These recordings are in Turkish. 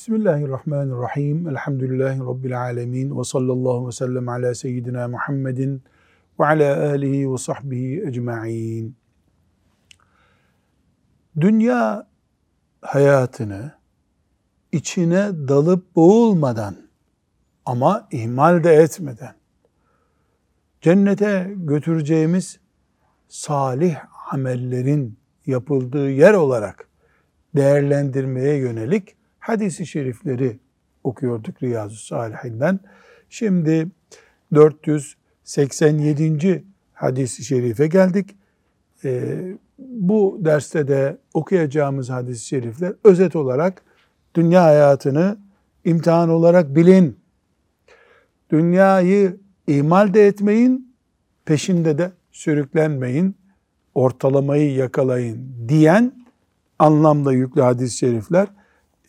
Bismillahirrahmanirrahim. Elhamdülillahi Rabbil alemin. Ve sallallahu ve sellem ala seyyidina Muhammedin ve ala alihi ve sahbihi ecma'in. Dünya hayatını içine dalıp boğulmadan ama ihmal de etmeden cennete götüreceğimiz salih amellerin yapıldığı yer olarak değerlendirmeye yönelik hadisi şerifleri okuyorduk Riyazu Salihinden. Şimdi 487. hadisi şerife geldik. Ee, bu derste de okuyacağımız hadis-i şerifler özet olarak dünya hayatını imtihan olarak bilin. Dünyayı ihmal de etmeyin, peşinde de sürüklenmeyin, ortalamayı yakalayın diyen anlamda yüklü hadis-i şerifler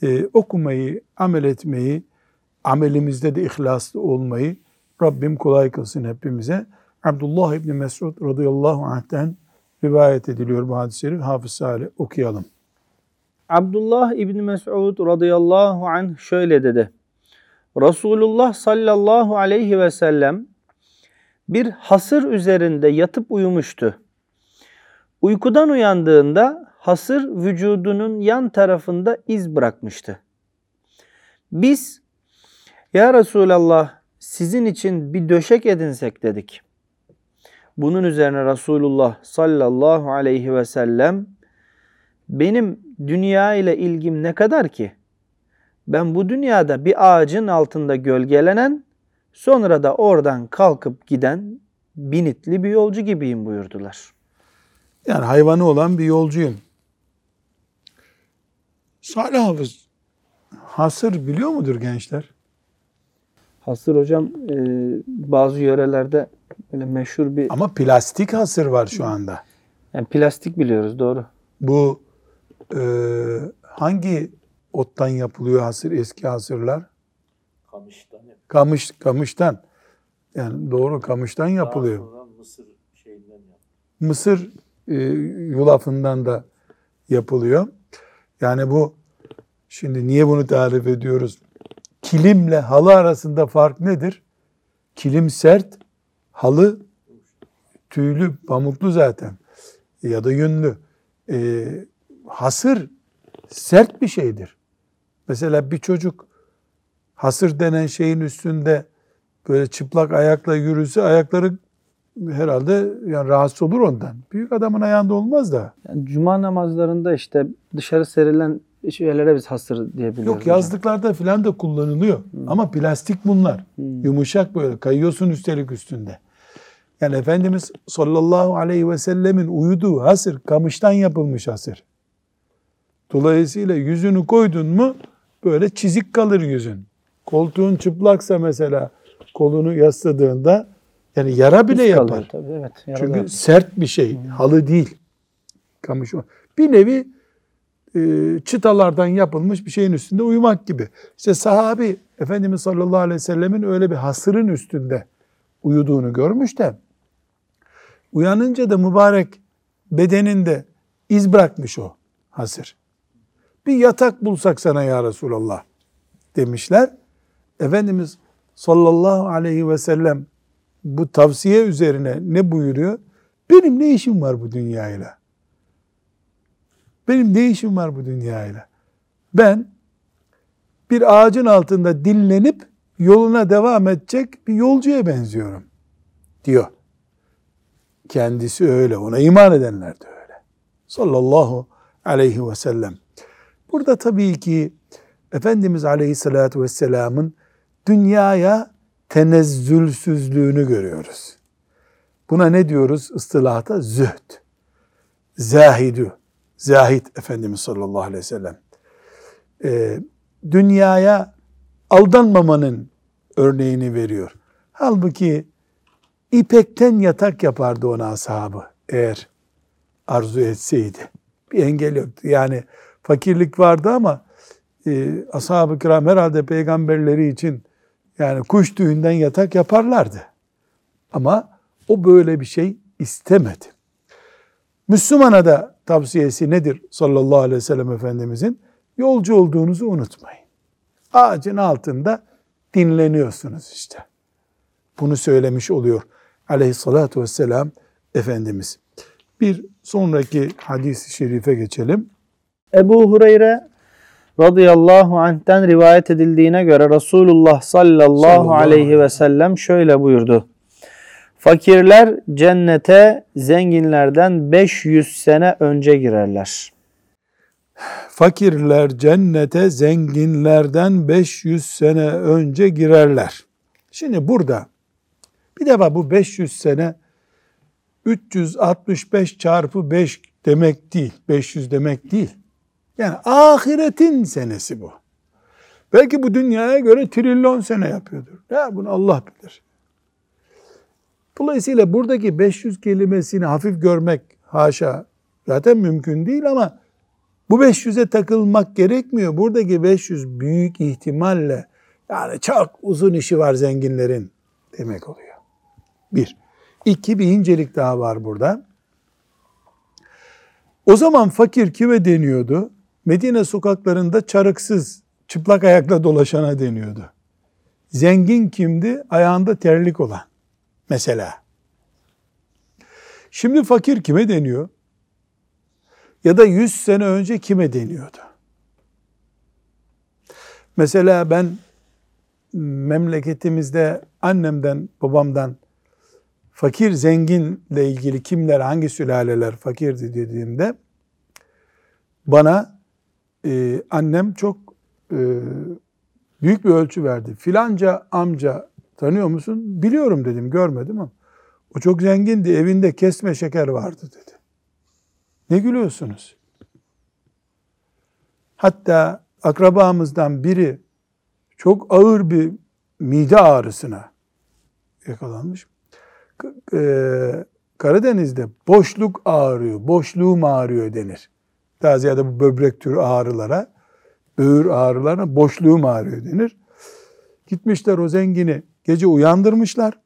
e, okumayı, amel etmeyi, amelimizde de ihlaslı olmayı Rabbim kolay kılsın hepimize. Abdullah İbni Mesud radıyallahu anh'ten rivayet ediliyor bu hadis-i. Hafız Salih okuyalım. Abdullah İbni Mesud radıyallahu anh şöyle dedi. Resulullah sallallahu aleyhi ve sellem bir hasır üzerinde yatıp uyumuştu. Uykudan uyandığında hasır vücudunun yan tarafında iz bırakmıştı. Biz ya Resulallah sizin için bir döşek edinsek dedik. Bunun üzerine Resulullah sallallahu aleyhi ve sellem benim dünya ile ilgim ne kadar ki? Ben bu dünyada bir ağacın altında gölgelenen sonra da oradan kalkıp giden binitli bir yolcu gibiyim buyurdular. Yani hayvanı olan bir yolcuyum. Salih Hafız hasır biliyor mudur gençler? Hasır hocam e, bazı yörelerde böyle meşhur bir... Ama plastik hasır var şu anda. Yani plastik biliyoruz doğru. Bu e, hangi ottan yapılıyor hasır eski hasırlar? Kamıştan. Kamış, kamıştan. Yani doğru kamıştan yapılıyor. Daha sonra Mısır şeyinden yap. Mısır e, yulafından da yapılıyor. Yani bu şimdi niye bunu tarif ediyoruz? Kilimle halı arasında fark nedir? Kilim sert, halı tüylü, pamuklu zaten ya da yünlü. E, hasır sert bir şeydir. Mesela bir çocuk hasır denen şeyin üstünde böyle çıplak ayakla yürüse ayakları herhalde yani rahatsız olur ondan. Büyük adamın ayağında olmaz da. Yani cuma namazlarında işte dışarı serilen şeylere biz hasır diyebiliyoruz. Yok yazlıklarda falan da kullanılıyor. Ama plastik bunlar. Hmm. Yumuşak böyle kayıyorsun üstelik üstünde. Yani Efendimiz sallallahu aleyhi ve sellemin uyuduğu hasır kamıştan yapılmış hasır. Dolayısıyla yüzünü koydun mu böyle çizik kalır yüzün. Koltuğun çıplaksa mesela kolunu yasladığında yani yara bile İz yapar. kalıyor Tabii, evet, Çünkü yaralar. sert bir şey, halı değil. Kamış o. Bir nevi e, çıtalardan yapılmış bir şeyin üstünde uyumak gibi. İşte sahabi Efendimiz sallallahu aleyhi ve sellemin öyle bir hasırın üstünde uyuduğunu görmüş de uyanınca da mübarek bedeninde iz bırakmış o hasır. Bir yatak bulsak sana ya Resulallah demişler. Efendimiz sallallahu aleyhi ve sellem bu tavsiye üzerine ne buyuruyor? Benim ne işim var bu dünyayla? Benim ne işim var bu dünyayla? Ben bir ağacın altında dinlenip yoluna devam edecek bir yolcuya benziyorum diyor. Kendisi öyle, ona iman edenler de öyle. Sallallahu aleyhi ve sellem. Burada tabii ki Efendimiz aleyhissalatu vesselamın dünyaya tenezzülsüzlüğünü görüyoruz. Buna ne diyoruz ıstılahta? Zühd. Zahidü. Zahid Efendimiz sallallahu aleyhi ve sellem. Ee, dünyaya aldanmamanın örneğini veriyor. Halbuki ipekten yatak yapardı ona ashabı eğer arzu etseydi. Bir engel yoktu. Yani fakirlik vardı ama e, ashab-ı kiram herhalde peygamberleri için yani kuş tüyünden yatak yaparlardı. Ama o böyle bir şey istemedi. Müslümana da tavsiyesi nedir sallallahu aleyhi ve sellem Efendimizin? Yolcu olduğunuzu unutmayın. Ağacın altında dinleniyorsunuz işte. Bunu söylemiş oluyor aleyhissalatu vesselam Efendimiz. Bir sonraki hadis-i şerife geçelim. Ebu Hureyre radıyallahu anh'ten rivayet edildiğine göre Resulullah sallallahu, Sallallahu aleyhi ve sellem şöyle buyurdu. Fakirler cennete zenginlerden 500 sene önce girerler. Fakirler cennete zenginlerden 500 sene önce girerler. Şimdi burada bir defa bu 500 sene 365 çarpı 5 demek değil. 500 demek değil. Yani ahiretin senesi bu. Belki bu dünyaya göre trilyon sene yapıyordur. Ya bunu Allah bilir. Dolayısıyla buradaki 500 kelimesini hafif görmek haşa zaten mümkün değil ama bu 500'e takılmak gerekmiyor. Buradaki 500 büyük ihtimalle yani çok uzun işi var zenginlerin demek oluyor. Bir. İki bir incelik daha var burada. O zaman fakir kime deniyordu? Medine sokaklarında çarıksız, çıplak ayakla dolaşana deniyordu. Zengin kimdi? Ayağında terlik olan. Mesela. Şimdi fakir kime deniyor? Ya da 100 sene önce kime deniyordu? Mesela ben memleketimizde annemden, babamdan fakir zenginle ilgili kimler, hangi sülaleler fakirdi dediğimde bana e, annem çok e, büyük bir ölçü verdi. Filanca amca tanıyor musun? Biliyorum dedim, görmedim ama o çok zengindi, evinde kesme şeker vardı dedi. Ne gülüyorsunuz? Hatta akrabamızdan biri çok ağır bir mide ağrısına yakalanmış. Ee, Karadeniz'de boşluk ağrıyor, boşluğum ağrıyor denir. Daha ziyade bu böbrek türü ağrılara, böğür ağrılarına boşluğum ağrıyor denir. Gitmişler o zengini gece uyandırmışlar.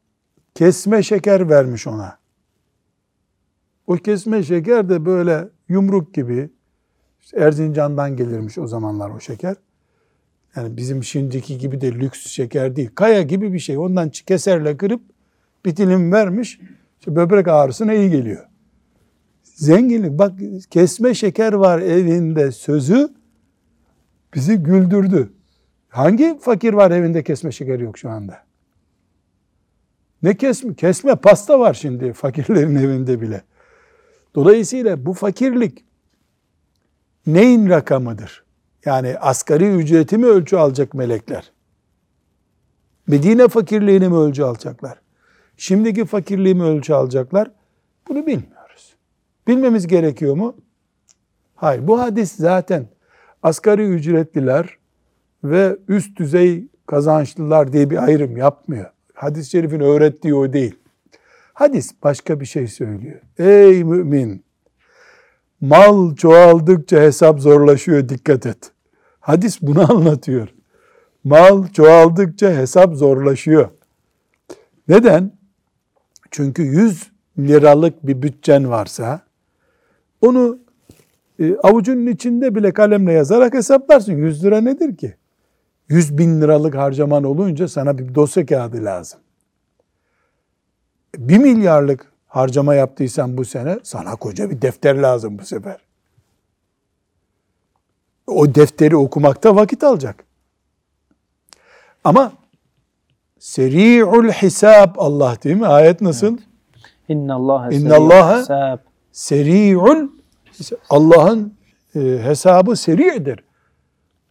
Kesme şeker vermiş ona. O kesme şeker de böyle yumruk gibi işte Erzincan'dan gelirmiş o zamanlar o şeker. Yani bizim şimdiki gibi de lüks şeker değil. Kaya gibi bir şey. Ondan keserle kırıp bir dilim vermiş. İşte böbrek ağrısına iyi geliyor. Zenginlik bak kesme şeker var evinde sözü bizi güldürdü. Hangi fakir var evinde kesme şeker yok şu anda? Ne kesme? Kesme pasta var şimdi fakirlerin evinde bile. Dolayısıyla bu fakirlik neyin rakamıdır? Yani asgari ücreti mi ölçü alacak melekler? Medine fakirliğini mi ölçü alacaklar? Şimdiki fakirliği mi ölçü alacaklar? Bunu bilmiyoruz. Bilmemiz gerekiyor mu? Hayır. Bu hadis zaten asgari ücretliler ve üst düzey kazançlılar diye bir ayrım yapmıyor. Hadis-i şerifin öğrettiği o değil. Hadis başka bir şey söylüyor. Ey mümin! Mal çoğaldıkça hesap zorlaşıyor dikkat et. Hadis bunu anlatıyor. Mal çoğaldıkça hesap zorlaşıyor. Neden? Çünkü 100 liralık bir bütçen varsa onu e, avucunun içinde bile kalemle yazarak hesaplarsın. 100 lira nedir ki? 100 bin liralık harcaman olunca sana bir dosya kağıdı lazım. 1 milyarlık harcama yaptıysan bu sene sana koca bir defter lazım bu sefer. O defteri okumakta vakit alacak. Ama seri'ul hisab Allah değil mi? Ayet nasıl? Evet. İnnallâhe İnnallâhe seri'ul Allah'ın e, hesabı seri'dir.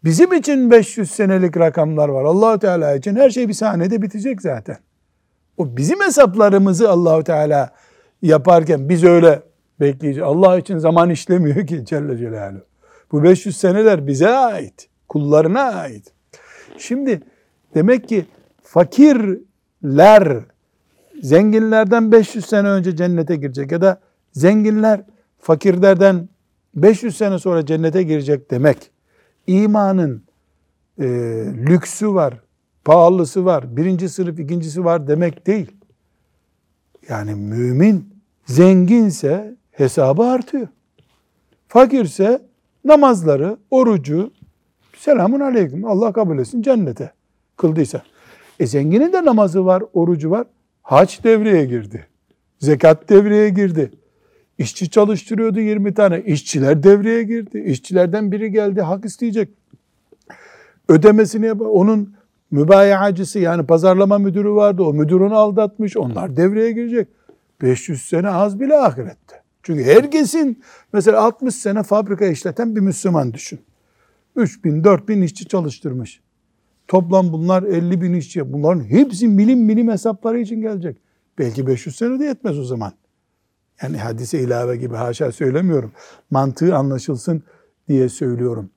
Bizim için 500 senelik rakamlar var. allah Teala için her şey bir saniyede bitecek zaten. O bizim hesaplarımızı Allahu Teala yaparken biz öyle bekleyeceğiz. Allah için zaman işlemiyor ki Celle Celaluhu. Bu 500 seneler bize ait. Kullarına ait. Şimdi demek ki fakirler zenginlerden 500 sene önce cennete girecek ya da zenginler fakirlerden 500 sene sonra cennete girecek demek imanın e, lüksü var, pahalısı var, birinci sınıf, ikincisi var demek değil. Yani mümin zenginse hesabı artıyor. Fakirse namazları, orucu, Selamun aleyküm. Allah kabul etsin cennete kıldıysa. E zenginin de namazı var, orucu var. Haç devreye girdi. Zekat devreye girdi. İşçi çalıştırıyordu 20 tane. İşçiler devreye girdi. İşçilerden biri geldi hak isteyecek. Ödemesini yap. Onun mübayacısı yani pazarlama müdürü vardı. O müdür onu aldatmış. Onlar devreye girecek. 500 sene az bile ahirette. Çünkü herkesin mesela 60 sene fabrika işleten bir Müslüman düşün. 3 bin, 4 bin işçi çalıştırmış. Toplam bunlar 50 bin işçi. Bunların hepsi milim milim hesapları için gelecek. Belki 500 sene de yetmez o zaman. Yani hadise ilave gibi haşa söylemiyorum. Mantığı anlaşılsın diye söylüyorum.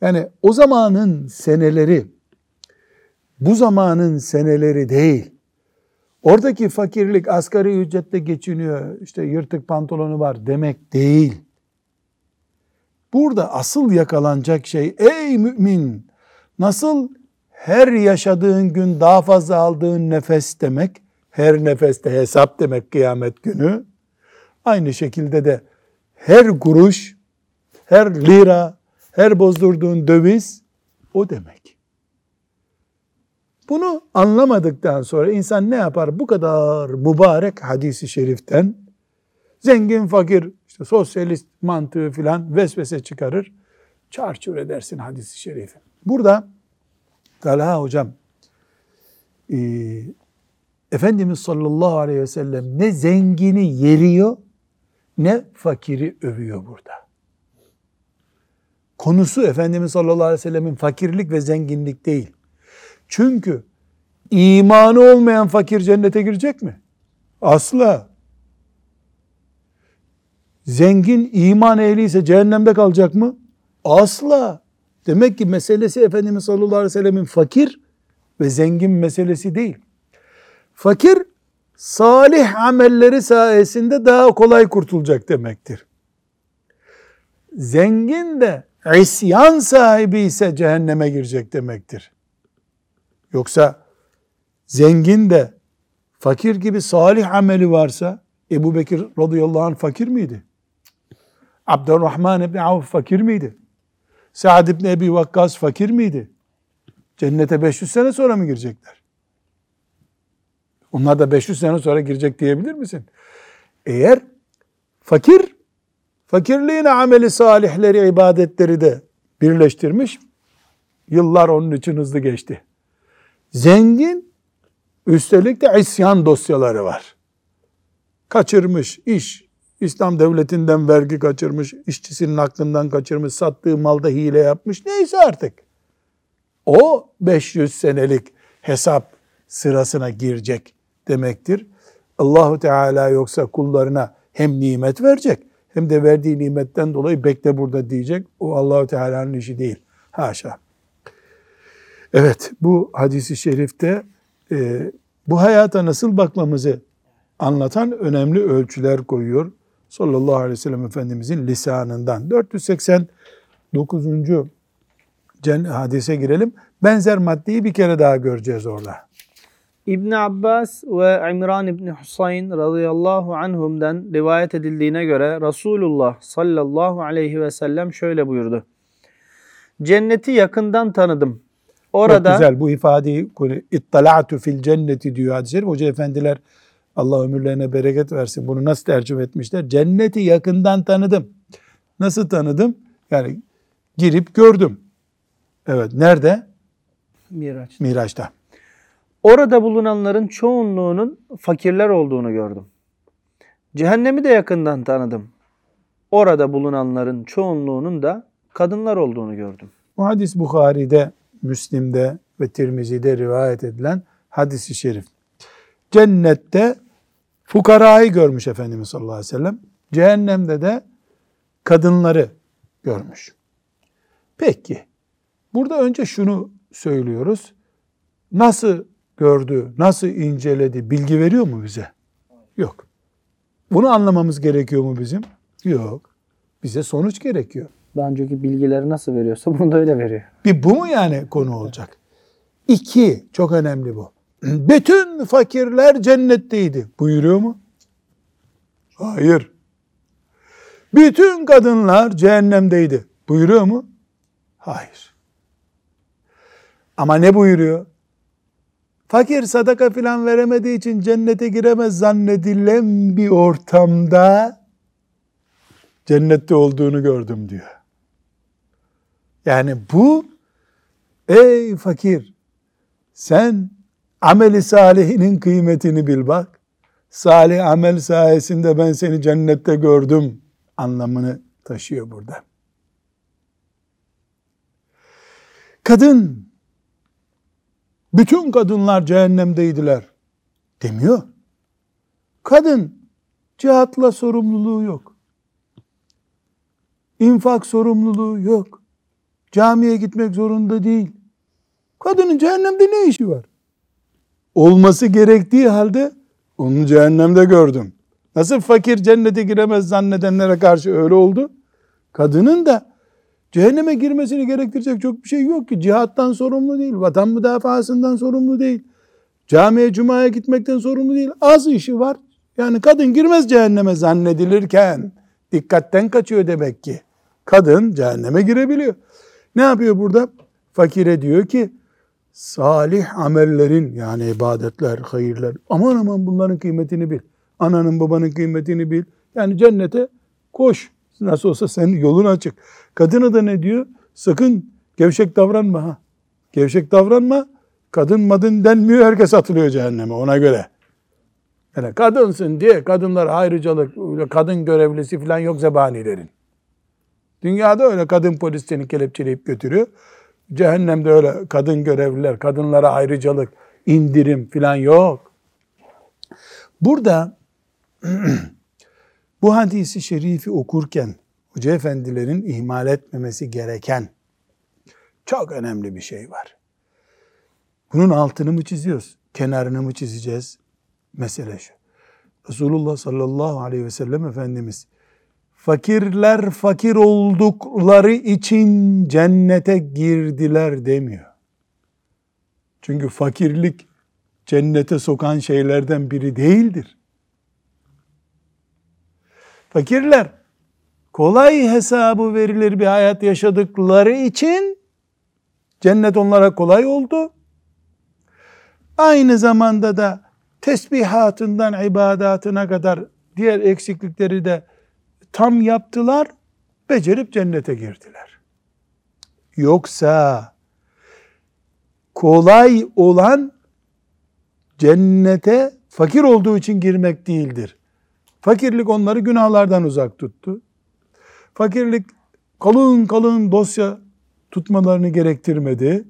Yani o zamanın seneleri bu zamanın seneleri değil. Oradaki fakirlik asgari ücretle geçiniyor, işte yırtık pantolonu var demek değil. Burada asıl yakalanacak şey ey mümin nasıl her yaşadığın gün daha fazla aldığın nefes demek, her nefeste hesap demek kıyamet günü. Aynı şekilde de her kuruş, her lira, her bozdurduğun döviz o demek. Bunu anlamadıktan sonra insan ne yapar? Bu kadar mübarek hadisi şeriften zengin fakir işte sosyalist mantığı filan vesvese çıkarır. Çarçur edersin hadisi şerifi. Burada Talha hocam e, Efendimiz sallallahu aleyhi ve sellem ne zengini yeriyor ne fakiri övüyor burada. Konusu Efendimiz sallallahu aleyhi ve sellemin fakirlik ve zenginlik değil. Çünkü imanı olmayan fakir cennete girecek mi? Asla. Zengin iman ehliyse cehennemde kalacak mı? Asla. Demek ki meselesi Efendimiz sallallahu aleyhi ve sellemin fakir ve zengin meselesi değil. Fakir salih amelleri sayesinde daha kolay kurtulacak demektir. Zengin de isyan sahibi ise cehenneme girecek demektir. Yoksa zengin de fakir gibi salih ameli varsa Ebu Bekir radıyallahu anh fakir miydi? Abdurrahman ibn Avf fakir miydi? Sa'd ibn Ebi Vakkas fakir miydi? Cennete 500 sene sonra mı girecekler? Onlar da 500 sene sonra girecek diyebilir misin? Eğer fakir, fakirliğine ameli salihleri, ibadetleri de birleştirmiş, yıllar onun için hızlı geçti. Zengin, üstelik de isyan dosyaları var. Kaçırmış iş, İslam devletinden vergi kaçırmış, işçisinin aklından kaçırmış, sattığı malda hile yapmış, neyse artık. O 500 senelik hesap sırasına girecek demektir. Allahu Teala yoksa kullarına hem nimet verecek hem de verdiği nimetten dolayı bekle burada diyecek. O Allahu Teala'nın işi değil. Haşa. Evet bu hadisi şerifte e, bu hayata nasıl bakmamızı anlatan önemli ölçüler koyuyor. Sallallahu aleyhi ve sellem Efendimizin lisanından. 489. hadise girelim. Benzer maddeyi bir kere daha göreceğiz orada. İbn Abbas ve İmran İbn Husayn radıyallahu anhum'dan rivayet edildiğine göre Resulullah sallallahu aleyhi ve sellem şöyle buyurdu. Cenneti yakından tanıdım. Orada Çok güzel bu ifadeyi ittala'tu fil cenneti diyor hadis-i şerif. Hoca efendiler Allah ömürlerine bereket versin. Bunu nasıl tercüme etmişler? Cenneti yakından tanıdım. Nasıl tanıdım? Yani girip gördüm. Evet. Nerede? Miraç. Miraç'ta. Orada bulunanların çoğunluğunun fakirler olduğunu gördüm. Cehennemi de yakından tanıdım. Orada bulunanların çoğunluğunun da kadınlar olduğunu gördüm. Bu hadis Bukhari'de, Müslim'de ve Tirmizi'de rivayet edilen hadisi şerif. Cennette fukarayı görmüş Efendimiz sallallahu aleyhi ve sellem. Cehennemde de kadınları görmüş. Peki, burada önce şunu söylüyoruz. Nasıl gördü, nasıl inceledi, bilgi veriyor mu bize? Yok. Bunu anlamamız gerekiyor mu bizim? Yok. Bize sonuç gerekiyor. Daha önceki bilgileri nasıl veriyorsa bunu da öyle veriyor. Bir bu mu yani konu olacak? İki, çok önemli bu. Bütün fakirler cennetteydi. Buyuruyor mu? Hayır. Bütün kadınlar cehennemdeydi. Buyuruyor mu? Hayır. Ama ne buyuruyor? Fakir sadaka filan veremediği için cennete giremez zannedilen bir ortamda cennette olduğunu gördüm diyor. Yani bu ey fakir sen ameli salihinin kıymetini bil bak. Salih amel sayesinde ben seni cennette gördüm anlamını taşıyor burada. Kadın, bütün kadınlar cehennemdeydiler demiyor. Kadın cihatla sorumluluğu yok. İnfak sorumluluğu yok. Camiye gitmek zorunda değil. Kadının cehennemde ne işi var? Olması gerektiği halde onu cehennemde gördüm. Nasıl fakir cennete giremez zannedenlere karşı öyle oldu? Kadının da cehenneme girmesini gerektirecek çok bir şey yok ki. Cihattan sorumlu değil, vatan müdafasından sorumlu değil. Camiye, cumaya gitmekten sorumlu değil. Az işi var. Yani kadın girmez cehenneme zannedilirken dikkatten kaçıyor demek ki. Kadın cehenneme girebiliyor. Ne yapıyor burada? Fakire diyor ki salih amellerin yani ibadetler, hayırlar aman aman bunların kıymetini bil. Ananın babanın kıymetini bil. Yani cennete koş. Nasıl olsa senin yolun açık. Kadına da ne diyor? Sakın gevşek davranma ha. Gevşek davranma. Kadın madın denmiyor. Herkes atılıyor cehenneme ona göre. Yani kadınsın diye kadınlar ayrıcalık, kadın görevlisi falan yok zebanilerin. Dünyada öyle kadın polis seni kelepçeleyip götürüyor. Cehennemde öyle kadın görevliler, kadınlara ayrıcalık, indirim falan yok. Burada bu hadisi şerifi okurken hoca efendilerin ihmal etmemesi gereken çok önemli bir şey var. Bunun altını mı çiziyoruz? Kenarını mı çizeceğiz? Mesele şu. Resulullah sallallahu aleyhi ve sellem Efendimiz fakirler fakir oldukları için cennete girdiler demiyor. Çünkü fakirlik cennete sokan şeylerden biri değildir. Fakirler kolay hesabı verilir bir hayat yaşadıkları için cennet onlara kolay oldu. Aynı zamanda da tesbihatından ibadatına kadar diğer eksiklikleri de tam yaptılar, becerip cennete girdiler. Yoksa kolay olan cennete fakir olduğu için girmek değildir. Fakirlik onları günahlardan uzak tuttu. Fakirlik kalın kalın dosya tutmalarını gerektirmedi.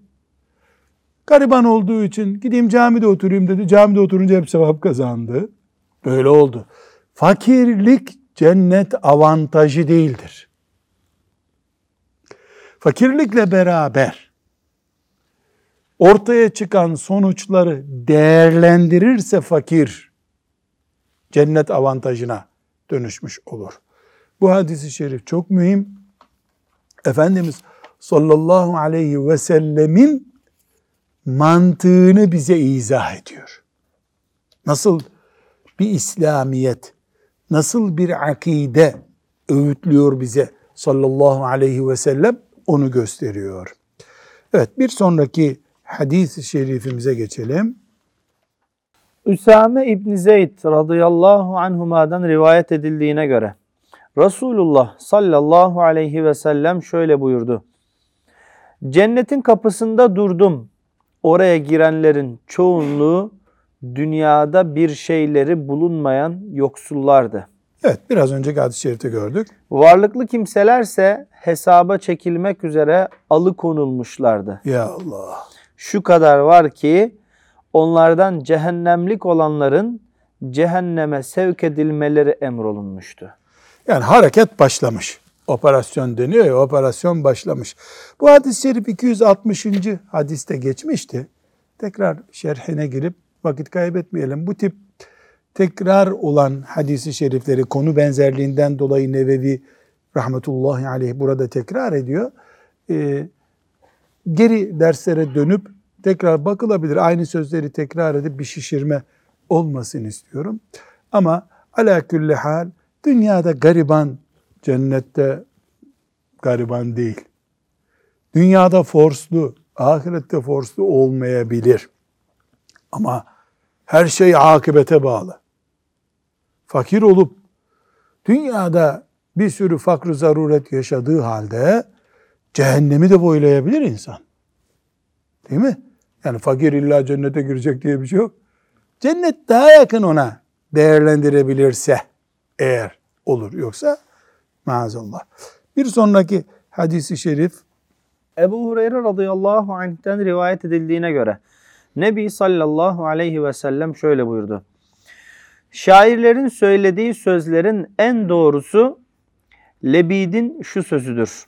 Gariban olduğu için gideyim camide oturayım dedi. Camide oturunca hep sevap kazandı. Böyle oldu. Fakirlik cennet avantajı değildir. Fakirlikle beraber ortaya çıkan sonuçları değerlendirirse fakir cennet avantajına dönüşmüş olur. Bu hadisi şerif çok mühim. Efendimiz sallallahu aleyhi ve sellemin mantığını bize izah ediyor. Nasıl bir İslamiyet, nasıl bir akide öğütlüyor bize sallallahu aleyhi ve sellem onu gösteriyor. Evet bir sonraki hadis-i şerifimize geçelim. Üsame İbni Zeyd radıyallahu anhuma'dan rivayet edildiğine göre Resulullah sallallahu aleyhi ve sellem şöyle buyurdu. Cennetin kapısında durdum. Oraya girenlerin çoğunluğu dünyada bir şeyleri bulunmayan yoksullardı. Evet biraz önceki hadis-i şerifte gördük. Varlıklı kimselerse hesaba çekilmek üzere alıkonulmuşlardı. Ya Allah. Şu kadar var ki onlardan cehennemlik olanların cehenneme sevk edilmeleri emrolunmuştu. Yani hareket başlamış. Operasyon deniyor ya operasyon başlamış. Bu hadis-i şerif 260. hadiste geçmişti. Tekrar şerhine girip vakit kaybetmeyelim. Bu tip tekrar olan hadisi şerifleri konu benzerliğinden dolayı Nevevi rahmetullahi aleyh burada tekrar ediyor. Ee, geri derslere dönüp tekrar bakılabilir. Aynı sözleri tekrar edip bir şişirme olmasın istiyorum. Ama ala külli hal dünyada gariban cennette gariban değil. Dünyada forslu ahirette forslu olmayabilir. Ama her şey akıbete bağlı. Fakir olup dünyada bir sürü fakr zaruret yaşadığı halde cehennemi de boylayabilir insan. Değil mi? Yani fakir illa cennete girecek diye bir şey yok. Cennet daha yakın ona değerlendirebilirse eğer olur. Yoksa maazallah. Bir sonraki hadisi şerif Ebu Hureyre radıyallahu anh'ten rivayet edildiğine göre Nebi sallallahu aleyhi ve sellem şöyle buyurdu. Şairlerin söylediği sözlerin en doğrusu Lebid'in şu sözüdür.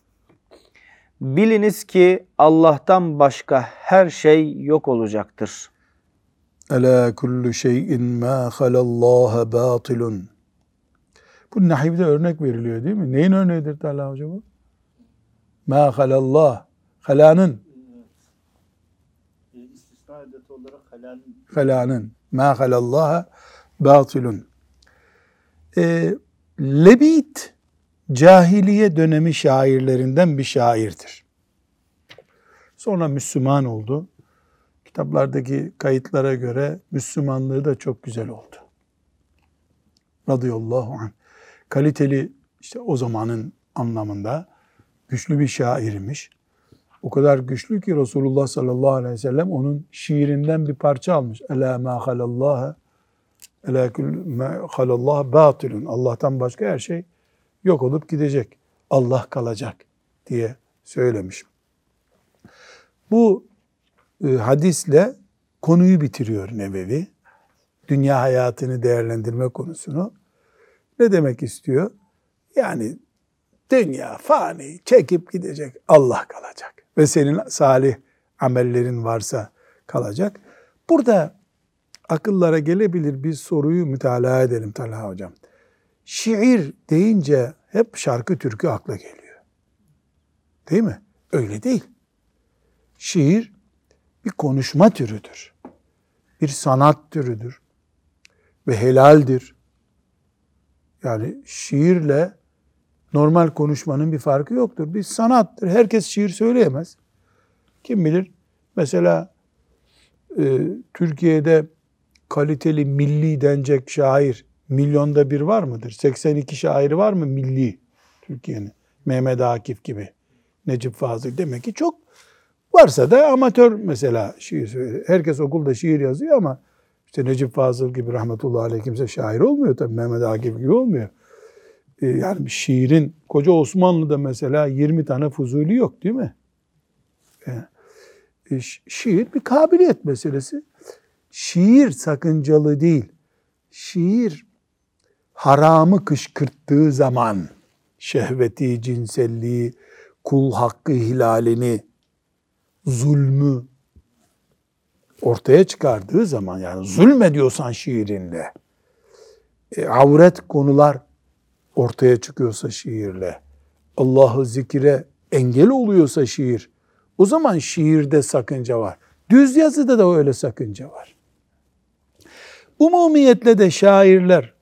Biliniz ki Allah'tan başka her şey yok olacaktır. Ela kullu şeyin ma halallaha batilun. Bu nahivde örnek veriliyor değil mi? Neyin örneğidir Talha Hoca bu? Ma halallah. Halanın, E, istisna edeti olarak halalin halanın. Ma halallaha batilun. Ee, Lebid cahiliye dönemi şairlerinden bir şairdir. Sonra Müslüman oldu. Kitaplardaki kayıtlara göre Müslümanlığı da çok güzel oldu. Radıyallahu anh. Kaliteli işte o zamanın anlamında güçlü bir şairmiş. O kadar güçlü ki Resulullah sallallahu aleyhi ve sellem onun şiirinden bir parça almış. Ela ma halallaha Ela kul ma halallah batilun. Allah'tan başka her şey yok olup gidecek. Allah kalacak diye söylemiş. Bu e, hadisle konuyu bitiriyor Nebevi. Dünya hayatını değerlendirme konusunu. Ne demek istiyor? Yani dünya fani çekip gidecek. Allah kalacak. Ve senin salih amellerin varsa kalacak. Burada akıllara gelebilir bir soruyu mütalaa edelim Talha Hocam. Şiir deyince hep şarkı türkü akla geliyor. Değil mi? Öyle değil. Şiir bir konuşma türüdür. Bir sanat türüdür. Ve helaldir. Yani şiirle normal konuşmanın bir farkı yoktur. Bir sanattır. Herkes şiir söyleyemez. Kim bilir? Mesela e, Türkiye'de kaliteli milli denecek şair milyonda bir var mıdır? 82 şairi var mı milli Türkiye'nin? Mehmet Akif gibi, Necip Fazıl demek ki çok varsa da amatör mesela şiir. Herkes okulda şiir yazıyor ama işte Necip Fazıl gibi rahmetullahi aleyh kimse şair olmuyor tabii Mehmet Akif gibi olmuyor. Ee, yani şiirin koca Osmanlı'da mesela 20 tane fuzuli yok değil mi? Yani, e, şiir bir kabiliyet meselesi. Şiir sakıncalı değil. Şiir haramı kışkırttığı zaman şehveti, cinselliği, kul hakkı hilalini, zulmü ortaya çıkardığı zaman yani zulmediyorsan şiirinle, e, avret konular ortaya çıkıyorsa şiirle, Allah'ı zikire engel oluyorsa şiir, o zaman şiirde sakınca var. Düz yazıda da öyle sakınca var. Umumiyetle de şairler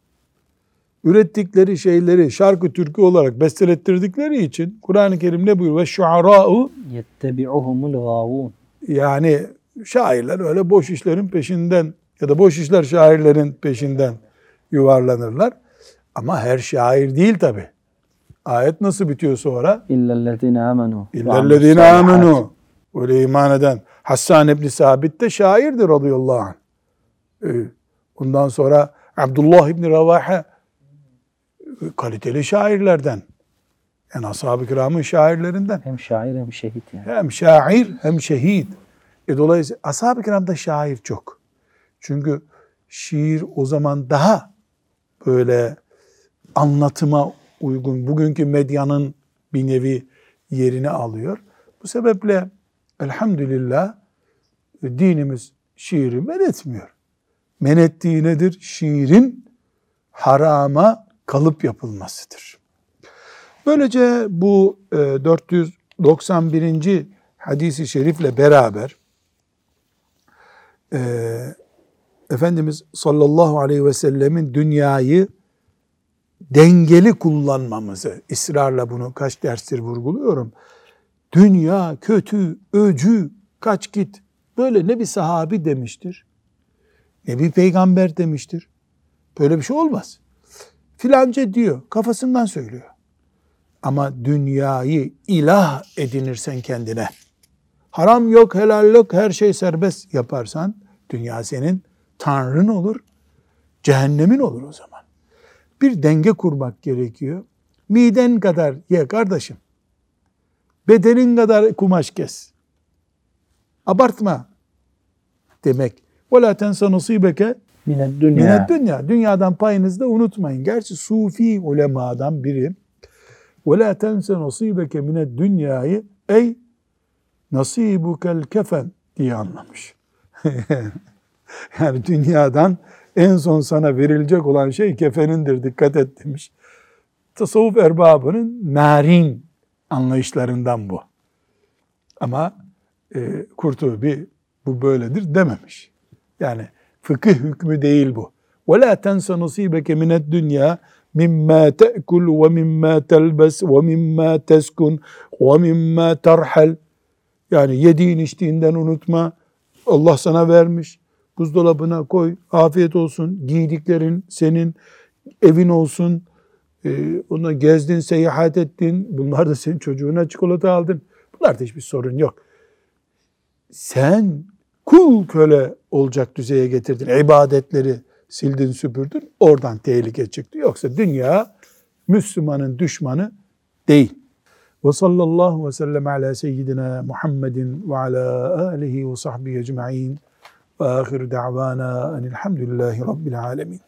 ürettikleri şeyleri şarkı türkü olarak bestelettirdikleri için Kur'an-ı Kerim ne buyuruyor? Ve şuara'u Yettebi'uhumul gâvûn. yani şairler öyle boş işlerin peşinden ya da boş işler şairlerin peşinden yuvarlanırlar. Ama her şair değil tabi. Ayet nasıl bitiyor sonra? İllellezine amenu. İllellezine amenu. Öyle iman eden. Hassan İbni Sabit de şairdir radıyallahu anh. Ee, Ondan sonra Abdullah İbni Ravahe kaliteli şairlerden. Yani ashab-ı kiramın şairlerinden. Hem şair hem şehit yani. Hem şair hem şehit. E dolayısıyla ashab-ı kiramda şair çok. Çünkü şiir o zaman daha böyle anlatıma uygun, bugünkü medyanın bir nevi yerini alıyor. Bu sebeple elhamdülillah dinimiz şiiri men etmiyor. Men ettiği nedir? Şiirin harama kalıp yapılmasıdır. Böylece bu e, 491. hadisi şerifle beraber e, Efendimiz sallallahu aleyhi ve sellemin dünyayı dengeli kullanmamızı, ısrarla bunu kaç derstir vurguluyorum. Dünya kötü, öcü, kaç git. Böyle ne bir sahabi demiştir, ne bir peygamber demiştir. Böyle bir şey olmaz Filanca diyor, kafasından söylüyor. Ama dünyayı ilah edinirsen kendine, haram yok, helal yok, her şey serbest yaparsan, dünya senin tanrın olur, cehennemin olur o zaman. Bir denge kurmak gerekiyor. Miden kadar ye kardeşim. Bedenin kadar kumaş kes. Abartma demek. وَلَا تَنْسَ نَصِيبَكَ Mine dünya. Minet dünya. Dünyadan payınızı da unutmayın. Gerçi sufi ulemadan biri وَلَا تَنْسَ نَصِيبَكَ مِنَ dünyayı ey nasibukel kefen diye anlamış. yani dünyadan en son sana verilecek olan şey kefenindir dikkat et demiş. Tasavvuf erbabının narin anlayışlarından bu. Ama e, Kurtubi bu böyledir dememiş. Yani fıkıh hükmü değil bu. وَلَا تَنْسَ نَصِيبَكَ مِنَ الدُّنْيَا مِمَّا تَأْكُلُ وَمِمَّا تَلْبَسْ وَمِمَّا تَسْكُنْ وَمِمَّا تَرْحَلْ Yani yediğin içtiğinden unutma. Allah sana vermiş. Buzdolabına koy. Afiyet olsun. Giydiklerin senin. Evin olsun. Ee, ona gezdin, seyahat ettin. Bunlar da senin çocuğuna çikolata aldın. Bunlarda hiçbir sorun yok. Sen kul köle olacak düzeye getirdin. İbadetleri sildin süpürdün. Oradan tehlike çıktı. Yoksa dünya Müslümanın düşmanı değil. Ve sallallahu ve sellem ala seyyidina Muhammedin ve ala alihi ve sahbihi ecma'in ve ahir da'vana enilhamdülillahi rabbil alemin.